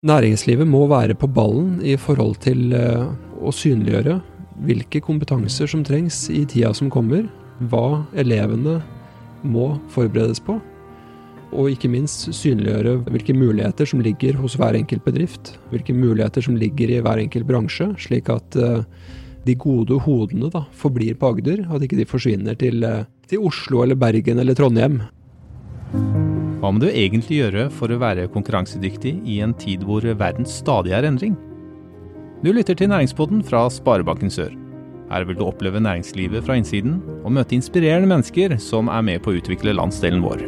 Næringslivet må være på ballen i forhold til eh, å synliggjøre hvilke kompetanser som trengs i tida som kommer, hva elevene må forberedes på, og ikke minst synliggjøre hvilke muligheter som ligger hos hver enkelt bedrift, hvilke muligheter som ligger i hver enkelt bransje, slik at eh, de gode hodene da, forblir på Agder, at ikke de forsvinner til, eh, til Oslo eller Bergen eller Trondheim. Hva må du egentlig gjøre for å være konkurransedyktig i en tid hvor verden stadig er endring? Du lytter til Næringspodden fra Sparebanken Sør. Her vil du oppleve næringslivet fra innsiden, og møte inspirerende mennesker som er med på å utvikle landsdelen vår.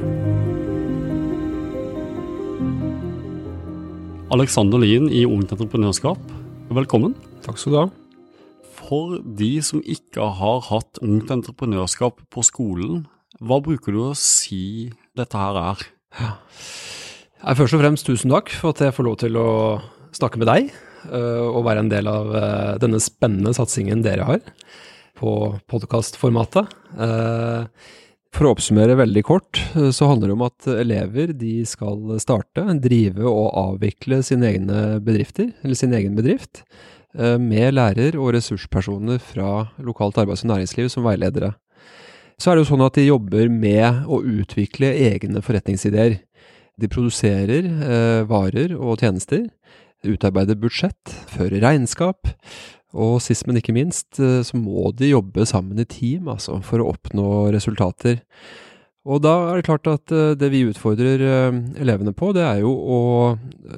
Alexander Lien i Ungt Entreprenørskap, velkommen. Takk skal du ha. For de som ikke har hatt Ungt Entreprenørskap på skolen, hva bruker du å si dette her er? Ja. Først og fremst tusen takk for at jeg får lov til å snakke med deg uh, og være en del av uh, denne spennende satsingen dere har på podkastformatet. Uh, for å oppsummere veldig kort, så handler det om at elever de skal starte, drive og avvikle sine egne bedrifter, eller sin egen bedrift, med lærer og ressurspersoner fra lokalt arbeids- og næringsliv som veiledere. Så er det jo sånn at de jobber med å utvikle egne forretningsideer. De produserer eh, varer og tjenester, utarbeider budsjett, fører regnskap, og sist, men ikke minst, eh, så må de jobbe sammen i team altså, for å oppnå resultater. Og da er det klart at eh, det vi utfordrer eh, elevene på, det er jo å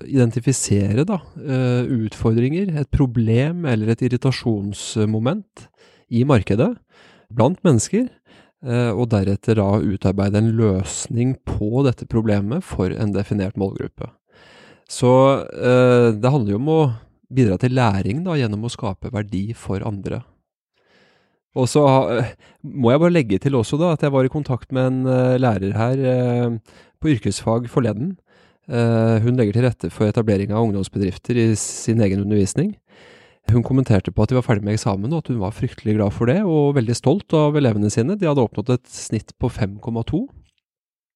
identifisere da, utfordringer, et problem eller et irritasjonsmoment i markedet blant mennesker og deretter da utarbeide en løsning på dette problemet for en definert målgruppe. Så eh, det handler jo om å bidra til læring da, gjennom å skape verdi for andre. Og så eh, må jeg bare legge til også da, at jeg var i kontakt med en lærer her på yrkesfag forleden. hun legger til rette for etablering av ungdomsbedrifter i sin egen undervisning. Hun kommenterte på at de var ferdig med eksamen, og at hun var fryktelig glad for det, og veldig stolt av elevene sine. De hadde oppnådd et snitt på 5,2.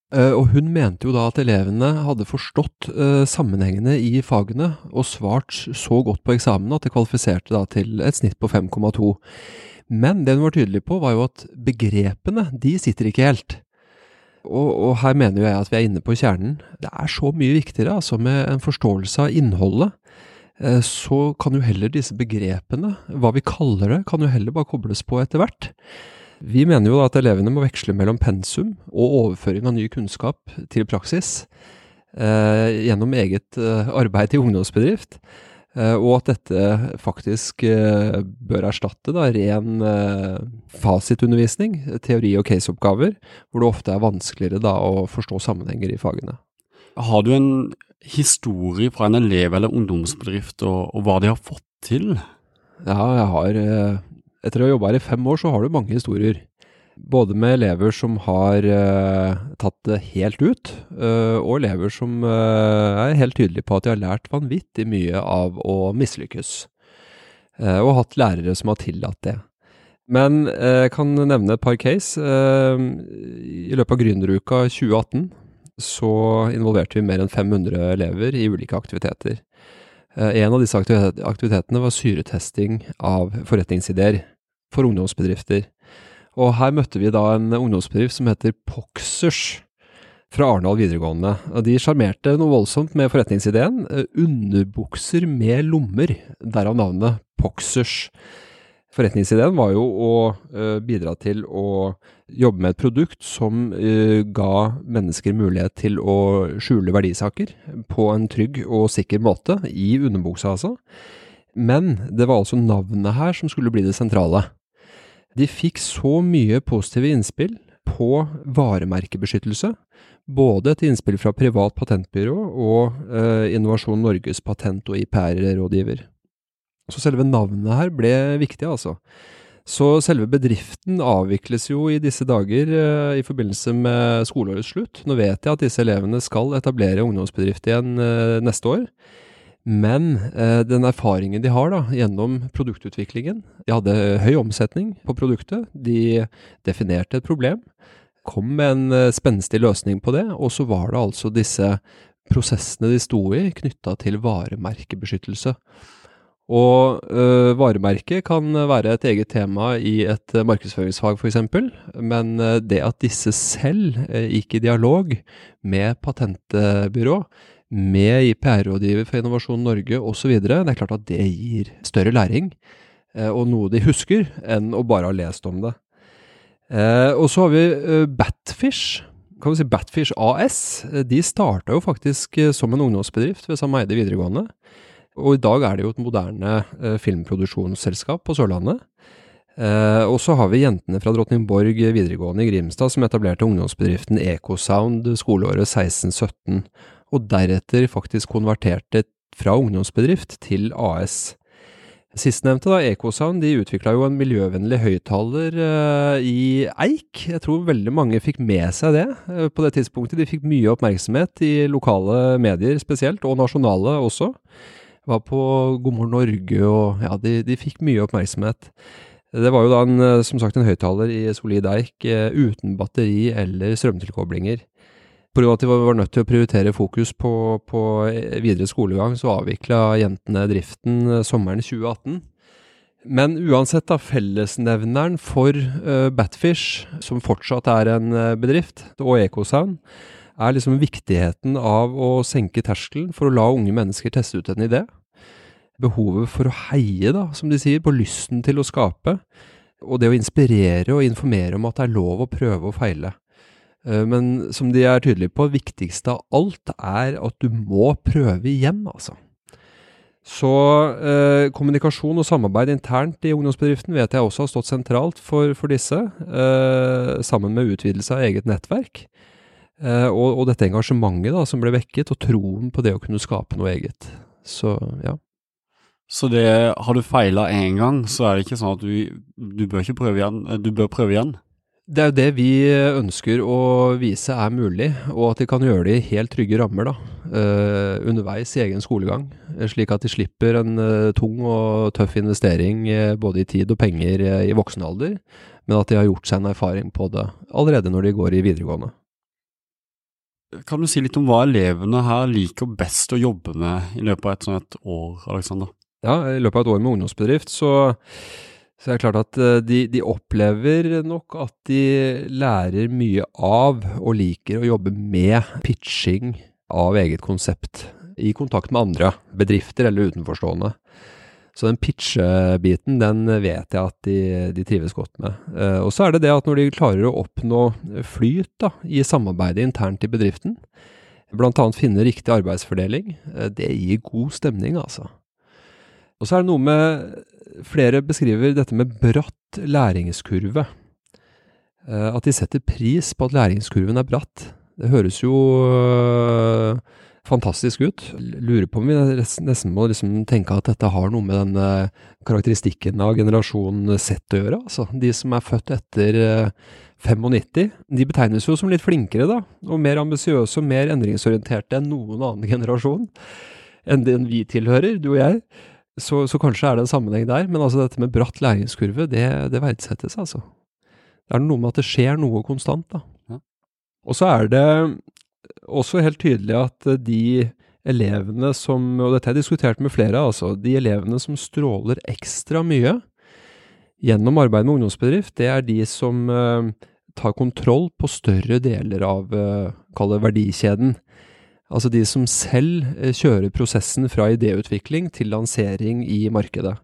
Eh, og hun mente jo da at elevene hadde forstått uh, sammenhengene i fagene, og svart så godt på eksamen at det kvalifiserte da til et snitt på 5,2. Men det hun var tydelig på, var jo at begrepene, de sitter ikke helt. Og, og, her mener jo jeg at vi er inne på kjernen. Det er så mye viktigere altså med en forståelse av innholdet. Eh, så kan jo heller disse begrepene, hva vi kaller det, kan jo heller bare kobles på etter hvert. Vi mener jo da at elevene må veksle mellom pensum og overføring av ny kunnskap til praksis eh, gjennom eget eh, arbeid i ungdomsbedrift, eh, og at dette faktisk eh, bør erstatte da, ren eh, fasitundervisning, teori- og caseoppgaver, hvor det ofte er vanskeligere da, å forstå sammenhenger i fagene. Har du en historie fra en elev eller ungdomsbedrift, og, og, hva de har fått til? Ja, jeg har eh, Etter å ha jobba her i fem år, så har du mange historier. Både med elever som har uh, tatt det helt ut, uh, og elever som uh, er helt tydelige på at de har lært vanvittig mye av å mislykkes. og hatt lærere som har tillatt det. Men jeg kan nevne et par case. I løpet av Gründeruka 2018 så involverte vi mer enn 500 elever i ulike aktiviteter. Eh, en av disse aktivitetene var syretesting av forretningsideer for ungdomsbedrifter. Og her møtte vi da en ungdomsbedrift som heter Poxers fra Arendal videregående. Og de sjarmerte noe voldsomt med forretningsideen. Eh, underbukser med lommer, derav navnet Poxers. Forretningsideen var jo å uh, bidra til å jobbe med et produkt som uh, ga mennesker mulighet til å skjule verdisaker på en trygg og sikker måte, i underbuksa altså. Men det var altså navnet her som skulle bli det sentrale. De fikk så mye positive innspill på varemerkebeskyttelse, både et innspill fra privat patentbyrå og uh, Innovasjon Norges patent- og IPR-rådgiver. Så selve navnet her ble viktig, altså. Så selve bedriften avvikles jo i disse dager eh, i forbindelse med skoleårets slutt. Nå vet jeg at disse elevene skal etablere ungdomsbedrift igjen eh, neste år. Men eh, den erfaringen de har da, gjennom produktutviklingen De hadde høy omsetning på produktet. De definerte et problem, kom med en eh, spenstig løsning på det, og så var det altså disse prosessene de sto i knytta til varemerkebeskyttelse. Og øh, varemerket kan være et eget tema i et øh, markedsføringsfag f.eks., men øh, det at disse selv gikk i dialog med patentbyrå, med IPR-rådgiver for Innovasjon Norge osv., det er klart at det gir større læring, og noe de husker, enn å bare ha lest om det. Eh, og så har vi eh, Batfish. Kan vi si Batfish AS. Eh, De starta jo faktisk eh, som en ungdomsbedrift ved Sameide videregående. Og i dag er det jo et moderne eh, filmproduksjonsselskap på Sørlandet. Eh, og så har vi jentene fra Drottningborg videregående i Grimstad som etablerte ungdomsbedriften Ecosound skoleåret 16-17, og deretter faktisk konverterte fra ungdomsbedrift til AS. Sistnevnte, da, Ecosound, de utvikla jo en miljøvennlig høyttaler eh, i eik. Jeg tror veldig mange fikk med seg det eh, på det tidspunktet. De fikk mye oppmerksomhet i lokale medier spesielt, og nasjonale også. Var på God morgen Norge, og ja, de, de fikk mye oppmerksomhet. Det var jo da en, eh, som sagt en høyttaler i solid eik eh, uten batteri eller strømtilkoblinger. På av at de var nødt til å prioritere fokus på, på eh, videre skolegang, så avvikla jentene driften sommeren 2018. Men uansett, da, fellesnevneren for Batfish, som fortsatt er en bedrift, og Ecosound, er liksom viktigheten av å senke terskelen for å la unge mennesker teste ut en idé. Behovet for å heie, da, som de sier, på lysten til å skape. Og det å inspirere og informere om at det er lov å prøve og feile. Eh, Men som de er tydelige på, viktigste av alt er at du må prøve igjen, altså. Så eh, kommunikasjon og samarbeid internt i ungdomsbedriften vet jeg også har stått sentralt for, for disse, eh, sammen med utvidelse av eget nettverk. Eh, og, og dette engasjementet da, som ble vekket, og troen på det å kunne skape noe eget. Så ja. Så det, har du feila én gang, så er det ikke sånn at du, du bør ikke prøve igjen. eh, Du bør prøve igjen. Det er jo det vi ønsker å vise er mulig, og at de kan gjøre det i helt trygge rammer da, eh, underveis i egen skolegang, eh, slik at de slipper en eh, tung og tøff investering eh, både i tid og penger eh, i voksen alder, men at de har gjort seg en erfaring på det allerede når de går i videregående. Kan du si litt om hva elevene her liker best å jobbe med i løpet av et sånt et år, Alexander? Ja, i løpet av et år med ungdomsbedrift så, så er det klart at eh, de, de opplever nok at de lærer mye av og liker å jobbe med pitching av eget konsept i kontakt med andre bedrifter eller utenforstående. Så den pitchebiten, den vet jeg at de, de trives godt med. Eh, og så er det det at når de klarer å oppnå flyt da, i samarbeidet internt i bedriften, annet finne riktig arbeidsfordeling, eh, det gir god stemning, altså. Og så er det noe med Flere beskriver dette med bratt læringskurve. Eh, At de setter pris på at læringskurven er bratt. Det høres jo øh, fantastisk ut. Lurer på om vi nesten må liksom tenke at dette har noe med den øh, karakteristikken av generasjon Z å gjøre. Altså, de som er født etter øh, 95, de betegnes jo som litt flinkere, da. Og mer ambisiøse og mer endringsorienterte enn noen annen generasjon. Enn den vi tilhører, du og jeg. Så, så kanskje er det en sammenheng der, men altså dette med bratt læringskurve, det, det verdsettes, altså. Det er noe med at det skjer noe konstant, da. Ja. Og så er det også helt tydelig at de elevene som, og dette har jeg diskutert med flere, altså, de elevene som stråler ekstra mye gjennom arbeid med ungdomsbedrift, det er de som uh, tar kontroll på større deler av, uh, verdikjeden. Altså de som selv eh, kjører prosessen fra idéutvikling til lansering i markedet.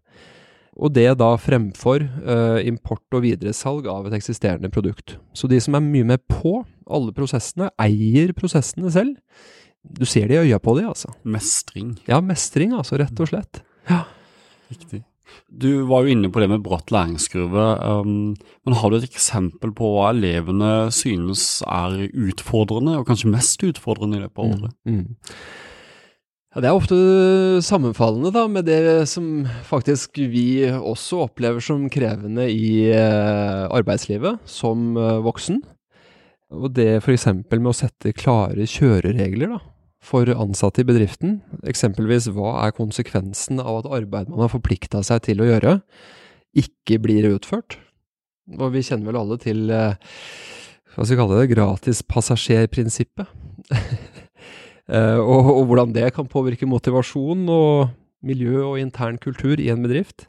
Og det da fremfor uh, import og videresalg av et eksisterende produkt. Så de som er mye med på alle prosessene, eier prosessene selv. Du ser det i øya på de, altså. Mestring. Ja, mestring, altså, rett og slett. Ja. Riktig. Du var jo inne på det med bratt læringskurve, um, men har du et eksempel på hva elevene synes er utfordrende, og kanskje mest utfordrende i løpet av året? Mm. Ja, det er ofte sammenfallende da, med det som faktisk vi også opplever som krevende i eh, arbeidslivet som eh, voksen. Og det f.eks. med å sette klare kjøreregler da, for ansatte i bedriften. Eksempelvis hva er konsekvensen av at arbeid man har forplikta seg til å gjøre, ikke blir utført? Og vi kjenner vel alle til eh, hva skal vi kalle det, gratispassasjerprinsippet. Uh, og, og, hvordan det kan påvirke motivasjon og miljø og intern kultur i en bedrift.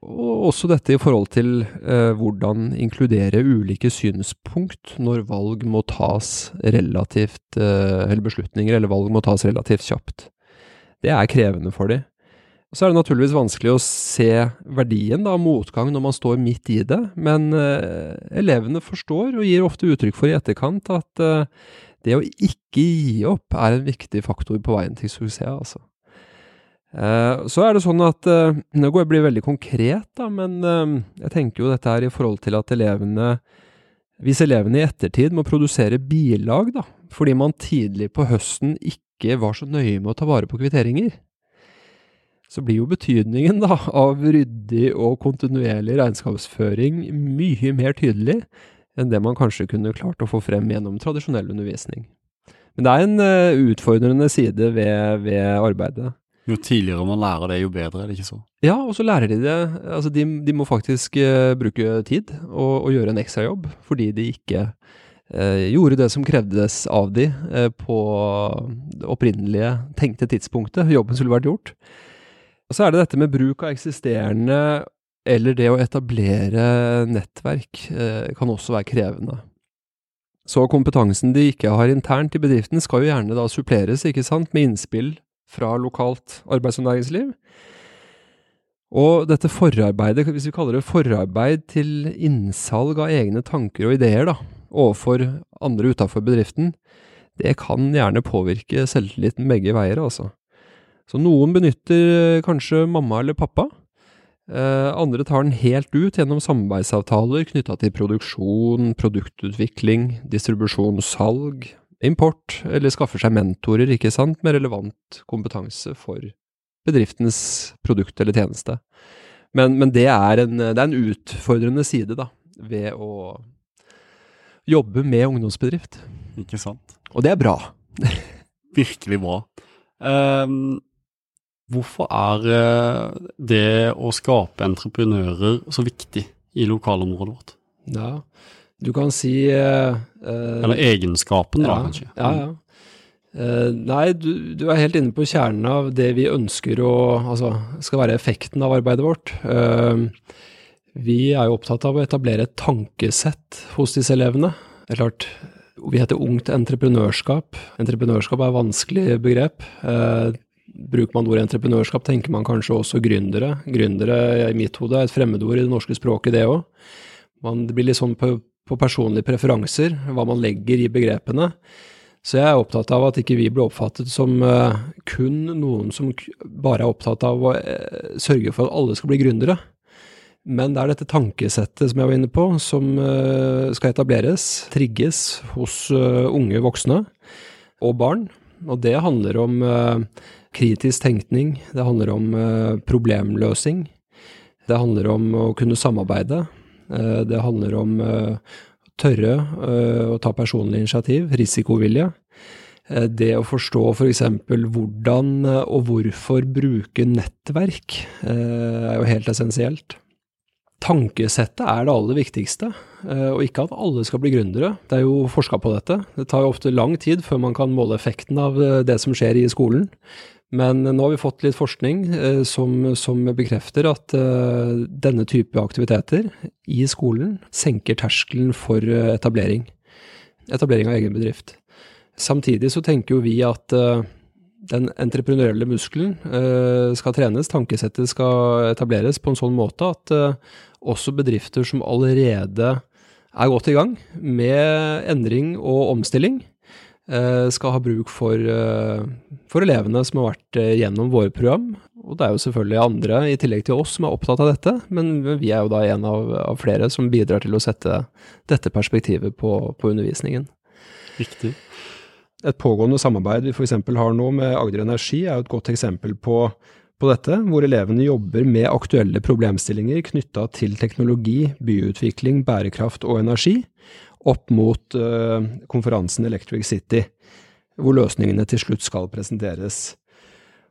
Og også dette i forhold til eh, hvordan inkludere ulike synspunkt når valg må tas relativt, eh, eller beslutninger eller valg må tas relativt kjapt. Det er krevende for dem. Så er det naturligvis vanskelig å se verdien av motgang når man står midt i det, men eh, elevene forstår og gir ofte uttrykk for i etterkant at uh, det å ikke gi opp er en viktig faktor på veien til suksess, altså. Uh, så er det sånn at Nå går jeg blir veldig konkret, da, men jeg tenker jo dette her i forhold til at elevene Hvis elevene i ettertid må produsere bilag, da, fordi man tidlig på høsten ikke var så nøye med å ta vare på kvitteringer, så blir jo betydningen da, av ryddig og kontinuerlig regnskapsføring mye mer tydelig enn det man kanskje kunne klart å få frem gjennom tradisjonell undervisning. Men det er en utfordrende side ved, ved, arbeidet. Jo tidligere man lærer det, jo bedre, er det ikke så? Ja, og så lærer de det. Altså, de, de må faktisk uh, bruke tid og, og gjøre en ekstrajobb, fordi de ikke uh, gjorde det som krevdes av de på det opprinnelige tenkte tidspunktet jobben skulle vært gjort. Og så er det dette med bruk av eksisterende eller det å etablere nettverk kan også være krevende. Så kompetansen de ikke har internt i bedriften skal jo gjerne da suppleres, ikke sant, med innspill fra lokalt arbeids- og næringsliv. Og dette forarbeidet, hvis vi kaller det forarbeid til innsalg av egne tanker og ideer da, overfor andre utafor bedriften, det kan gjerne påvirke selvtilliten begge veier, altså. Så noen benytter eh, kanskje mamma eller pappa. Eh, andre tar den helt ut gjennom samarbeidsavtaler knytta til produksjon, produktutvikling, distribusjon, salg, import, eller skaffer seg mentorer, ikke sant, med relevant kompetanse for bedriftens produkt eller tjeneste. Men, men det, er en, det, er en, utfordrende side, da, ved å jobbe med ungdomsbedrift. Ikke sant. Og det er bra. Virkelig bra. Um, Hvorfor er eh, det å skape entreprenører så viktig i lokalområdet vårt? Ja, du kan si uh, Eller egenskapen, da, ja, kanskje. Ja, ja. Uh, nei, du, du, er helt inne på kjernen av det vi ønsker å Altså, skal være effekten av arbeidet vårt. Uh, vi er jo opptatt av å etablere et tankesett hos disse elevene. Det er klart, vi heter ungt entreprenørskap. Entreprenørskap er et vanskelig begrep. Uh, Bruker man ordet entreprenørskap, tenker man kanskje også gründere. Gründere i mitt hode er et fremmedord i det norske språket, det òg. Det blir litt sånn på, på, personlige preferanser, hva man legger i begrepene. Så jeg er opptatt av at ikke vi blir oppfattet som uh, kun noen som bare er opptatt av å uh, sørge for at alle skal bli gründere. Men det er dette tankesettet som jeg var inne på, som uh, skal etableres, trigges hos unge voksne og barn. Og det handler om kritisk tenkning, det handler om eh, problemløsing. Det handler om å kunne samarbeide. Eh, det handler om å tørre å ta personlig initiativ, risikovilje. Det å forstå f.eks. For hvordan og hvorfor bruke nettverk er jo helt essensielt. Tankesettet er det aller viktigste, og ikke at alle skal bli gründere. Det er jo forska på dette. Det tar jo ofte lang tid før man kan måle effekten av det som skjer i skolen. Men nå har vi fått litt forskning eh, som, som, bekrefter at eh, denne type aktiviteter i skolen senker terskelen for eh, etablering. Etablering av egen bedrift. Samtidig så tenker jo vi at eh, den entreprenørielle muskelen eh, skal trenes, tankesettet skal etableres på en sånn måte at eh, også bedrifter som allerede er godt i gang med endring og omstilling, skal ha bruk for, eh, for, elevene som har vært eh, gjennom våre program. Og det er jo selvfølgelig andre i tillegg til oss som er opptatt av dette, men vi er jo da en av, av flere som bidrar til å sette dette perspektivet på, på undervisningen. Riktig. Et pågående samarbeid vi f.eks. har nå med Agder Energi, er jo et godt eksempel på, på dette, hvor elevene jobber med aktuelle problemstillinger knytta til teknologi, byutvikling, bærekraft og energi opp mot uh, konferansen Electric City, hvor løsningene til slutt skal presenteres.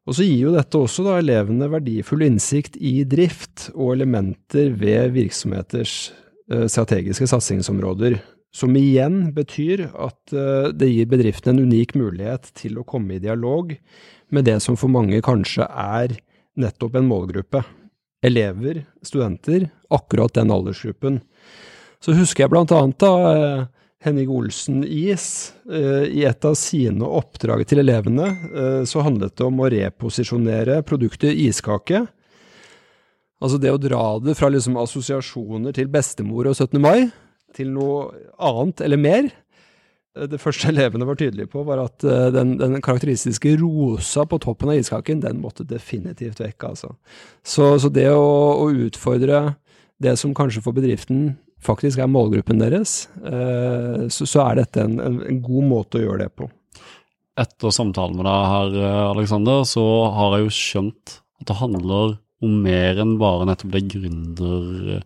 Og så gir jo dette også da elevene verdifull innsikt i drift og elementer ved virksomheters uh, strategiske satsingsområder, Som igjen betyr at uh, det gir bedriften en unik mulighet til å komme i dialog med det som for mange kanskje er nettopp en målgruppe. Elever, studenter, akkurat den aldersgruppen. Så husker jeg blant annet da eh, Henning Olsen Is. Eh, I et av sine oppdrag til elevene så handlet det om å reposisjonere produktet iskake. Altså det å dra det fra liksom assosiasjoner til bestemor og 17. mai til noe annet eller mer. Det første elevene var tydelige på, var at eh, den, den karakteristiske rosa på toppen av iskaken, den måtte definitivt vekk, altså. Så, så det å, å, utfordre det som kanskje for bedriften faktisk er målgruppen deres, eh, så, er dette en, en, god måte å gjøre det på. Etter samtalen med deg her, Aleksander, så har jeg jo skjønt at det handler om mer enn bare nettopp det gründer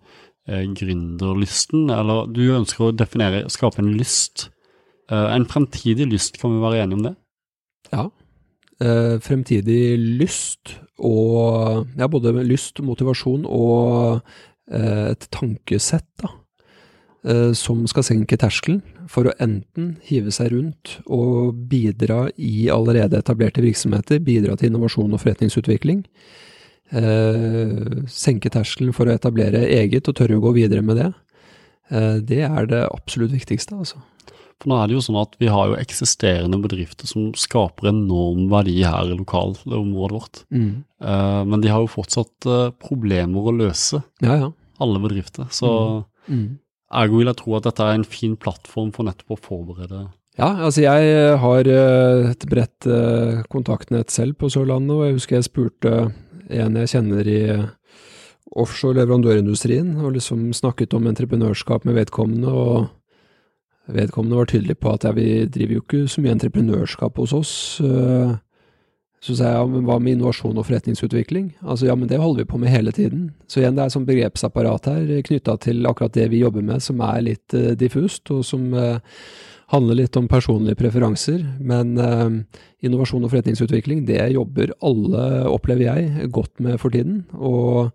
eh, gründerlysten, eller du ønsker å definere, skape en lyst. Eh, en fremtidig lyst, kan vi være enige om det? Ja. Eh, fremtidig lyst og Ja, både lyst, motivasjon og eh, et tankesett, da. Eh, som skal senke terskelen for å enten hive seg rundt og bidra i allerede etablerte virksomheter, bidra til innovasjon og forretningsutvikling, eh, senke terskelen for å etablere eget og tørre å gå videre med det, eh, det er det absolutt viktigste, altså. For nå er det jo sånn at vi har jo eksisterende bedrifter som skaper enorm verdi her i lokalområdet vårt. Mm. Eh, men de har jo fortsatt problemer å løse, ja, ja. alle bedrifter. Så mm. Mm. Ergo vil jeg tro at dette er en fin plattform for nettopp å forberede ja, altså jeg har eh, et bredt kontaktnett selv på Sørlandet, og jeg husker jeg spurte en jeg kjenner i offshore leverandørindustrien, og liksom snakket om entreprenørskap med vedkommende, og vedkommende var tydelig på at ja, vi driver jo ikke så mye entreprenørskap hos oss. Eh, så sa jeg ja, men hva med innovasjon og forretningsutvikling? Altså ja, men det holder vi på med hele tiden. Så igjen, det er et sånt begrepsapparat her knytta til akkurat det vi jobber med, som er litt uh, diffust, og som uh, handler litt om personlige preferanser, men uh, innovasjon og forretningsutvikling, det jobber alle, opplever jeg, godt med for tiden. Og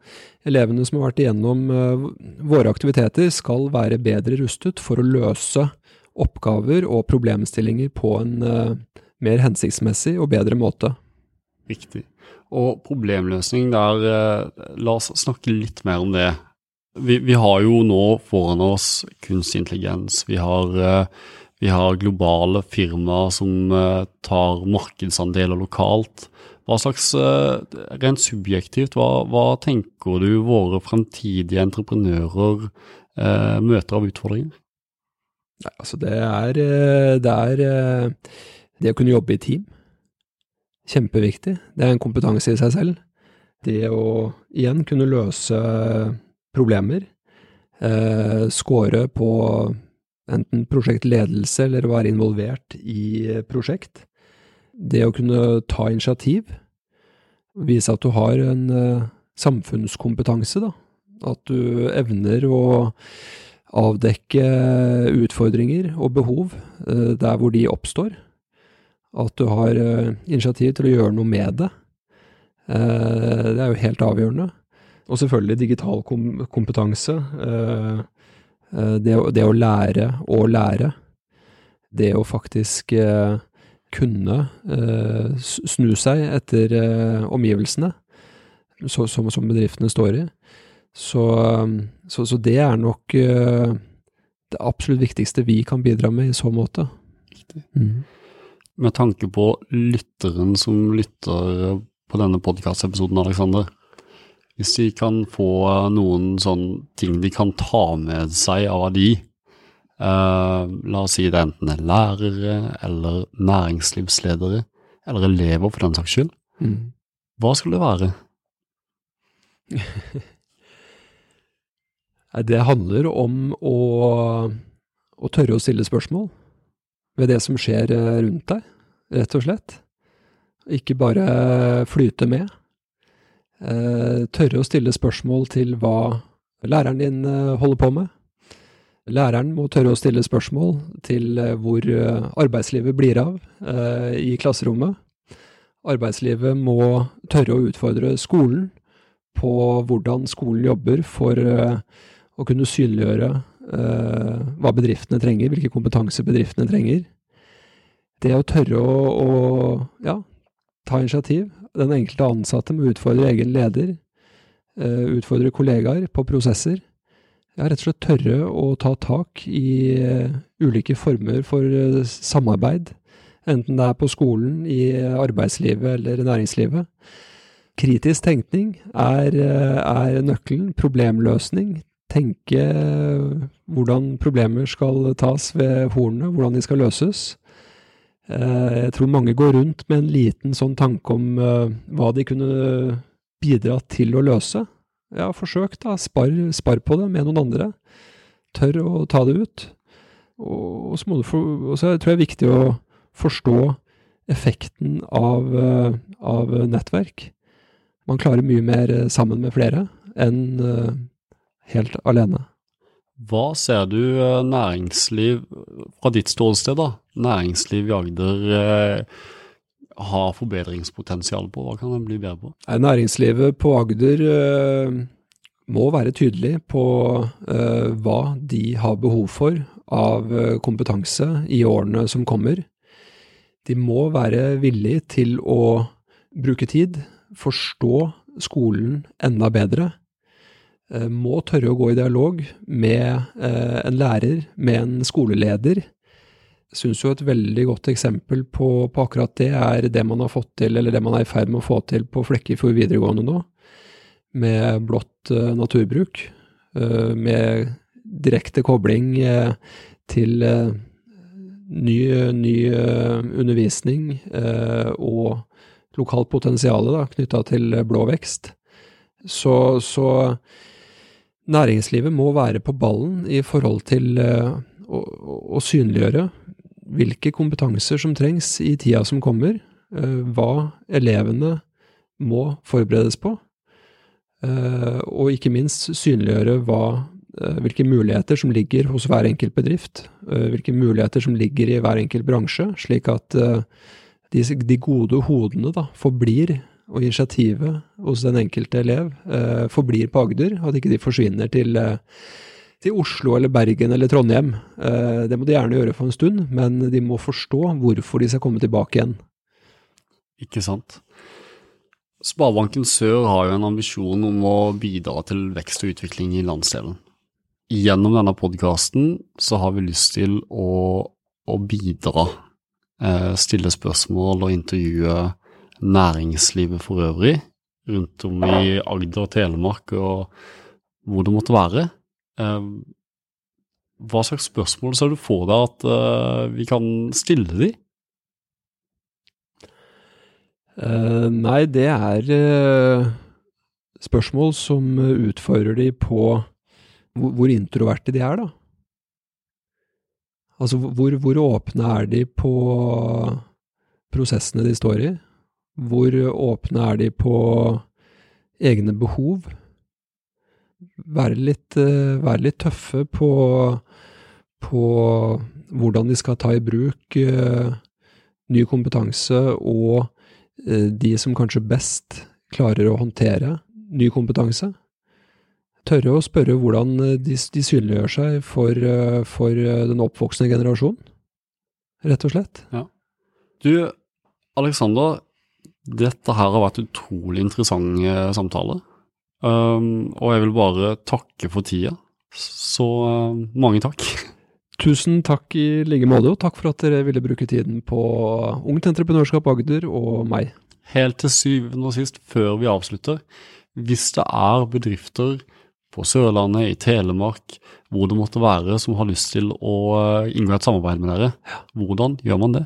elevene som har vært igjennom eh, våre aktiviteter, skal være bedre rustet for å løse oppgaver og problemstillinger på en eh, mer hensiktsmessig og bedre måte. Riktig. Og problemløsning der, eh, la oss snakke litt mer om det. Vi, vi har jo nå foran oss kunstig intelligens. Vi har eh, vi har globale firmaer som uh, tar markedsandeler lokalt. Hva slags, Rent subjektivt, hva, hva, tenker du våre fremtidige entreprenører eh, møter av utfordringer? Nei, altså det er, det er det å kunne jobbe i team. Kjempeviktig. Det er en kompetanse i seg selv. Det å igjen kunne løse problemer. Eh, score på enten prosjektledelse eller være involvert i prosjekt. Det å kunne ta initiativ, vise at du har en eh, samfunnskompetanse, da. At du evner å avdekke utfordringer og behov eh, der hvor de oppstår. At du har uh, initiativ til å gjøre noe med det. det er jo helt avgjørende. Og selvfølgelig digital kom kompetanse. Eh, det, å lære å lære. Det å faktisk eh, kunne eh, snu seg etter omgivelsene som, som, bedriftene står i. Så, så, så, det er nok det absolutt viktigste vi kan bidra med i så måte. Mm. Med tanke på lytteren som lytter på denne podkastepisoden, Aleksander. Hvis de kan få noen sånne ting de kan ta med seg av de, eh, la oss si det enten er lærere eller næringslivsledere, eller elever for den saks skyld, mm. hva skulle det være? det handler om å, å tørre å stille spørsmål ved det som skjer eh, rundt deg, rett og slett. Ikke bare flyte med. Eh, tørre å stille spørsmål til hva læreren din eh, holder på med. Læreren må tørre å stille spørsmål til eh, hvor arbeidslivet blir av i klasserommet. Arbeidslivet må tørre å utfordre skolen på hvordan skolen jobber for å kunne synliggjøre hva bedriftene trenger, hvilke kompetanse bedriftene trenger. Det å tørre å, å ja, ta initiativ. Den enkelte ansatte må utfordre egen leder, uh, utfordre kollegaer på prosesser. Ja, rett og slett tørre å ta tak i uh, ulike former for samarbeid. Enten det er på skolen, i arbeidslivet eller næringslivet. Kritisk tenkning er, er nøkkelen. Problemløsning. Tenke hvordan problemer skal tas ved hornene, hvordan de skal løses. Eh, jeg tror mange går rundt med en liten sånn tanke om eh, hva de kunne bidra til å løse. Ja, forsøk da, spar, spar på det med noen andre. Tør å ta det ut. Og, så, må du for, og så tror jeg det er viktig å forstå effekten av, eh, av nettverk. Man klarer mye mer sammen med flere enn helt alene. Hva ser du eh, næringsliv fra ditt ståsted, da? Næringsliv i Agder eh, har forbedringspotensial på? Hva kan en bli bedre på? Næringslivet på Agder eh, må være tydelig på eh, hva de har behov for av eh, kompetanse i årene som kommer. De må være villige til å bruke tid, forstå skolen enda bedre må tørre å gå i dialog med eh, en lærer, med en skoleleder. Jeg syns jo et veldig godt eksempel på, på, akkurat det er det man har fått til, eller det man er i ferd med å få til på Flekkefjord videregående nå, med blått uh, naturbruk. Med direkte kobling til ny, ny undervisning og lokalt potensial knytta til blå vekst. Så, så næringslivet må være på ballen i forhold til uh, å, å, synliggjøre hvilke kompetanser som trengs i tida som kommer, uh, hva elevene må forberedes på, uh, og ikke minst synliggjøre hva, hvilke muligheter som ligger hos hver enkelt bedrift, hvilke muligheter som ligger i hver enkelt bransje, slik at de, de gode hodene da, forblir og initiativet hos den enkelte elev eh, forblir på Agder, at ikke de forsvinner til, eh, til, Oslo eller Bergen eller Trondheim. Eh, det må de gjerne gjøre for en stund, men de må forstå hvorfor de skal komme tilbake igjen. Ikke sant. Sparebanken Sør har jo en ambisjon om å bidra til vekst og utvikling i landsdelen. Gjennom denne podkasten så har vi lyst til å, å bidra, eh, stille spørsmål og intervjue næringslivet for øvrig, rundt om i Agder og Telemark og hvor det måtte være. Eh, hva slags spørsmål ser du for deg at uh, vi kan stille de? Uh, nei, det er uh, spørsmål som utfordrer de på hvor, hvor, introverte de er, da. Altså hvor, hvor åpne er de på prosessene de står i? Hvor åpne er de på egne behov? Være litt, eh, være litt tøffe på, på, hvordan de skal ta i bruk uh, ny kompetanse, og uh, de som kanskje best klarer å håndtere ny kompetanse. Tørre å spørre hvordan de, de synliggjør seg for, for den oppvoksende generasjonen, rett og slett. Ja. Du, Alexander, dette her har vært utrolig interessant eh, samtale. Um, og jeg vil bare takke for tida. Så uh, mange takk. Tusen takk i like måte, og takk for at dere ville bruke tiden på Ungt Entreprenørskap Agder og meg. Helt til syvende og sist, før vi avslutter, hvis det er bedrifter på Sørlandet, i Telemark, hvor det måtte være, som har lyst til å eh, inngå et samarbeid med dere, hvordan gjør man det?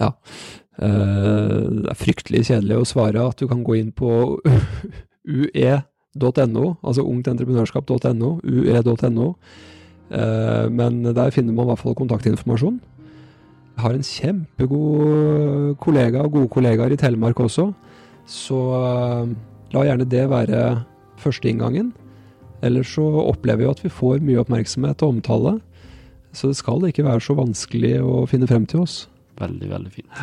Ja, Eh, det er fryktelig kjedelig å svare at du kan gå inn på ue.no, altså ungtentreprenørskap.no, ue.no. Eh, men der finner man i hvert fall kontaktinformasjon. Jeg har en kjempegod kollega og gode kollegaer i Telemark også, så eh, la gjerne det være førsteinngangen. Ellers så opplever vi at vi får mye oppmerksomhet og omtale, så det skal ikke være så vanskelig å finne frem til oss. Veldig, veldig fint.